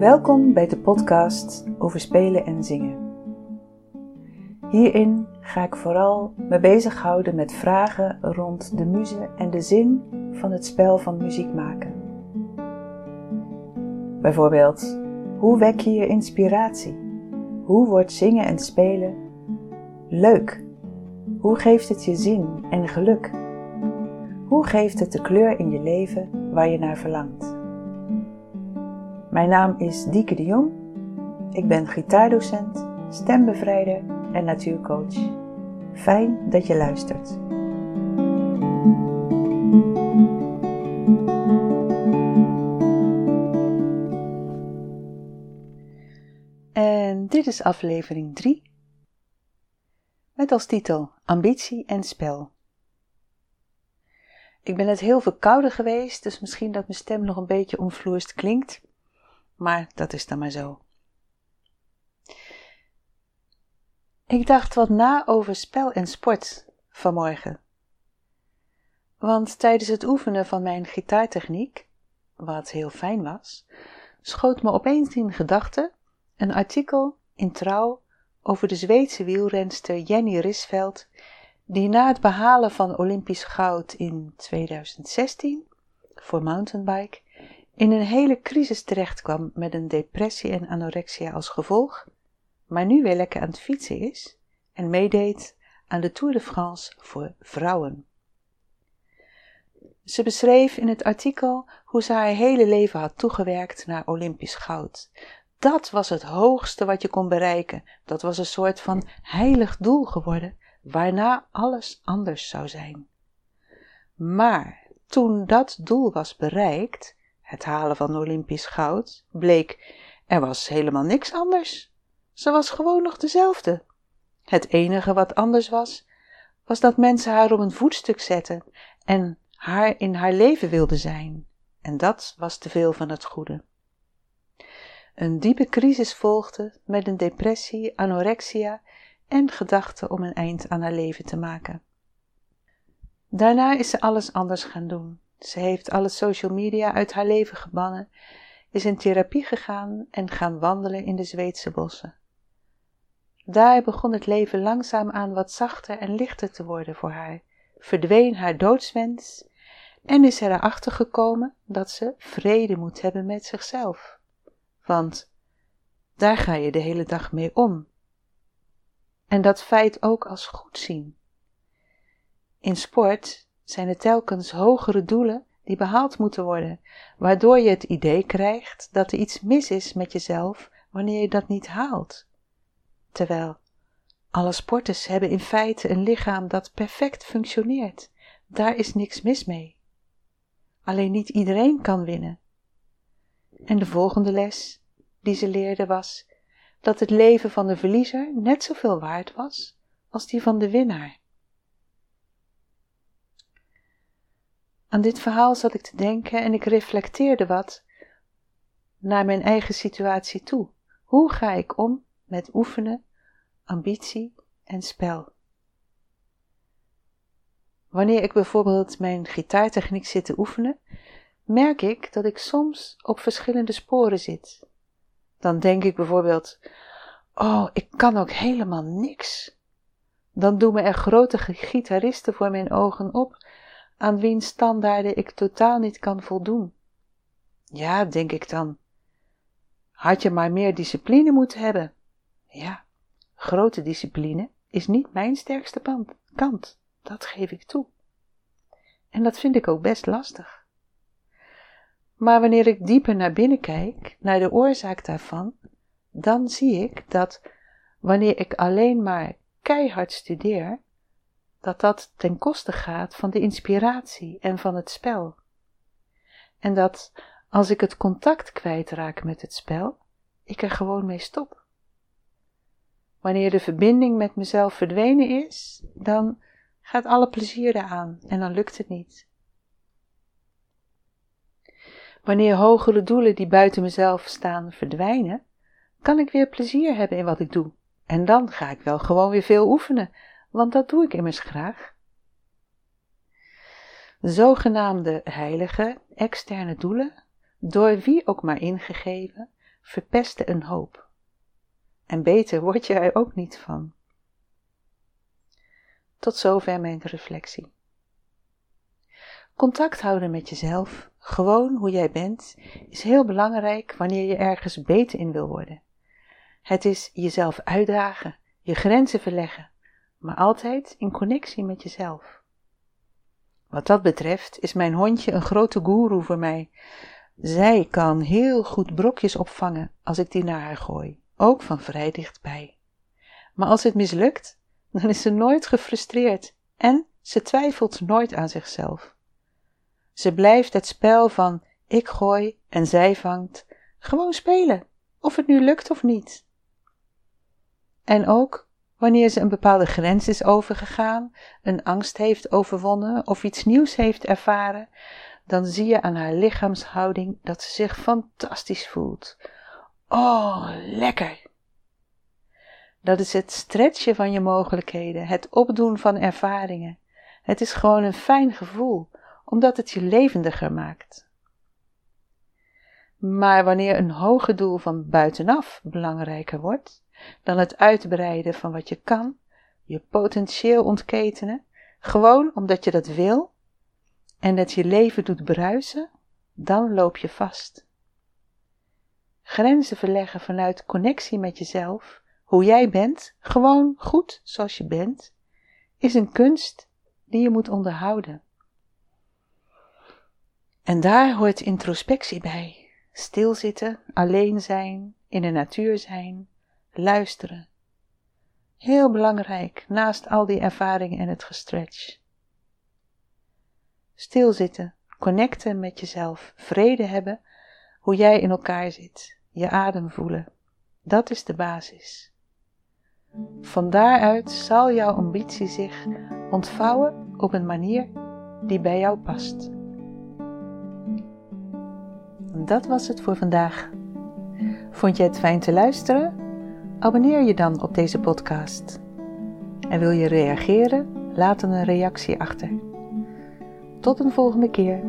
Welkom bij de podcast over spelen en zingen. Hierin ga ik vooral me bezighouden met vragen rond de muze en de zin van het spel van muziek maken. Bijvoorbeeld, hoe wek je je inspiratie? Hoe wordt zingen en spelen leuk? Hoe geeft het je zin en geluk? Hoe geeft het de kleur in je leven waar je naar verlangt? Mijn naam is Dieke de Jong. Ik ben gitaardocent, stembevrijder en natuurcoach. Fijn dat je luistert. En dit is aflevering 3 met als titel Ambitie en Spel. Ik ben net heel verkouden geweest, dus misschien dat mijn stem nog een beetje omvloerst klinkt maar dat is dan maar zo. Ik dacht wat na over spel en sport vanmorgen. Want tijdens het oefenen van mijn gitaartechniek, wat heel fijn was, schoot me opeens in gedachten een artikel in Trouw over de Zweedse wielrenster Jenny Risveld, die na het behalen van Olympisch goud in 2016 voor mountainbike in een hele crisis terechtkwam met een depressie en anorexia als gevolg, maar nu weer lekker aan het fietsen is en meedeed aan de Tour de France voor vrouwen. Ze beschreef in het artikel hoe ze haar hele leven had toegewerkt naar Olympisch goud. Dat was het hoogste wat je kon bereiken. Dat was een soort van heilig doel geworden, waarna alles anders zou zijn. Maar toen dat doel was bereikt, het halen van Olympisch goud, bleek er was helemaal niks anders. Ze was gewoon nog dezelfde. Het enige wat anders was, was dat mensen haar op een voetstuk zetten en haar in haar leven wilden zijn. En dat was te veel van het goede. Een diepe crisis volgde met een depressie, anorexia en gedachten om een eind aan haar leven te maken. Daarna is ze alles anders gaan doen. Ze heeft alle social media uit haar leven gebannen, is in therapie gegaan en gaan wandelen in de Zweedse bossen. Daar begon het leven langzaam aan wat zachter en lichter te worden voor haar, verdween haar doodswens en is er erachter gekomen dat ze vrede moet hebben met zichzelf. Want daar ga je de hele dag mee om. En dat feit ook als goed zien. In sport zijn het telkens hogere doelen die behaald moeten worden, waardoor je het idee krijgt dat er iets mis is met jezelf wanneer je dat niet haalt. Terwijl alle sporters hebben in feite een lichaam dat perfect functioneert. Daar is niks mis mee. Alleen niet iedereen kan winnen. En de volgende les die ze leerde was dat het leven van de verliezer net zoveel waard was als die van de winnaar. Aan dit verhaal zat ik te denken en ik reflecteerde wat naar mijn eigen situatie toe. Hoe ga ik om met oefenen, ambitie en spel? Wanneer ik bijvoorbeeld mijn gitaartechniek zit te oefenen, merk ik dat ik soms op verschillende sporen zit. Dan denk ik bijvoorbeeld: Oh, ik kan ook helemaal niks. Dan doen me er grote gitaristen voor mijn ogen op aan wiens standaarden ik totaal niet kan voldoen. Ja, denk ik dan. Had je maar meer discipline moeten hebben. Ja, grote discipline is niet mijn sterkste kant, dat geef ik toe. En dat vind ik ook best lastig. Maar wanneer ik dieper naar binnen kijk, naar de oorzaak daarvan, dan zie ik dat wanneer ik alleen maar keihard studeer, dat dat ten koste gaat van de inspiratie en van het spel. En dat als ik het contact kwijtraak met het spel, ik er gewoon mee stop. Wanneer de verbinding met mezelf verdwenen is, dan gaat alle plezier eraan en dan lukt het niet. Wanneer hogere doelen die buiten mezelf staan verdwijnen, kan ik weer plezier hebben in wat ik doe. En dan ga ik wel gewoon weer veel oefenen, want dat doe ik immers graag. Zogenaamde heilige, externe doelen, door wie ook maar ingegeven, verpesten een hoop. En beter word je er ook niet van. Tot zover mijn reflectie. Contact houden met jezelf, gewoon hoe jij bent, is heel belangrijk wanneer je ergens beter in wil worden. Het is jezelf uitdagen, je grenzen verleggen, maar altijd in connectie met jezelf. Wat dat betreft is mijn hondje een grote goeroe voor mij. Zij kan heel goed brokjes opvangen als ik die naar haar gooi, ook van vrij dichtbij. Maar als het mislukt, dan is ze nooit gefrustreerd en ze twijfelt nooit aan zichzelf. Ze blijft het spel van ik gooi en zij vangt gewoon spelen, of het nu lukt of niet. En ook wanneer ze een bepaalde grens is overgegaan, een angst heeft overwonnen of iets nieuws heeft ervaren, dan zie je aan haar lichaamshouding dat ze zich fantastisch voelt. Oh, lekker! Dat is het stretchen van je mogelijkheden, het opdoen van ervaringen. Het is gewoon een fijn gevoel, omdat het je levendiger maakt. Maar wanneer een hoger doel van buitenaf belangrijker wordt dan het uitbreiden van wat je kan, je potentieel ontketenen, gewoon omdat je dat wil en dat je leven doet bruisen, dan loop je vast. Grenzen verleggen vanuit connectie met jezelf, hoe jij bent, gewoon goed zoals je bent, is een kunst die je moet onderhouden. En daar hoort introspectie bij. Stilzitten, alleen zijn, in de natuur zijn, luisteren. Heel belangrijk naast al die ervaringen en het gestretch. Stilzitten, connecten met jezelf, vrede hebben, hoe jij in elkaar zit, je adem voelen. Dat is de basis. Van daaruit zal jouw ambitie zich ontvouwen op een manier die bij jou past. Dat was het voor vandaag. Vond je het fijn te luisteren? Abonneer je dan op deze podcast. En wil je reageren? Laat een reactie achter. Tot een volgende keer.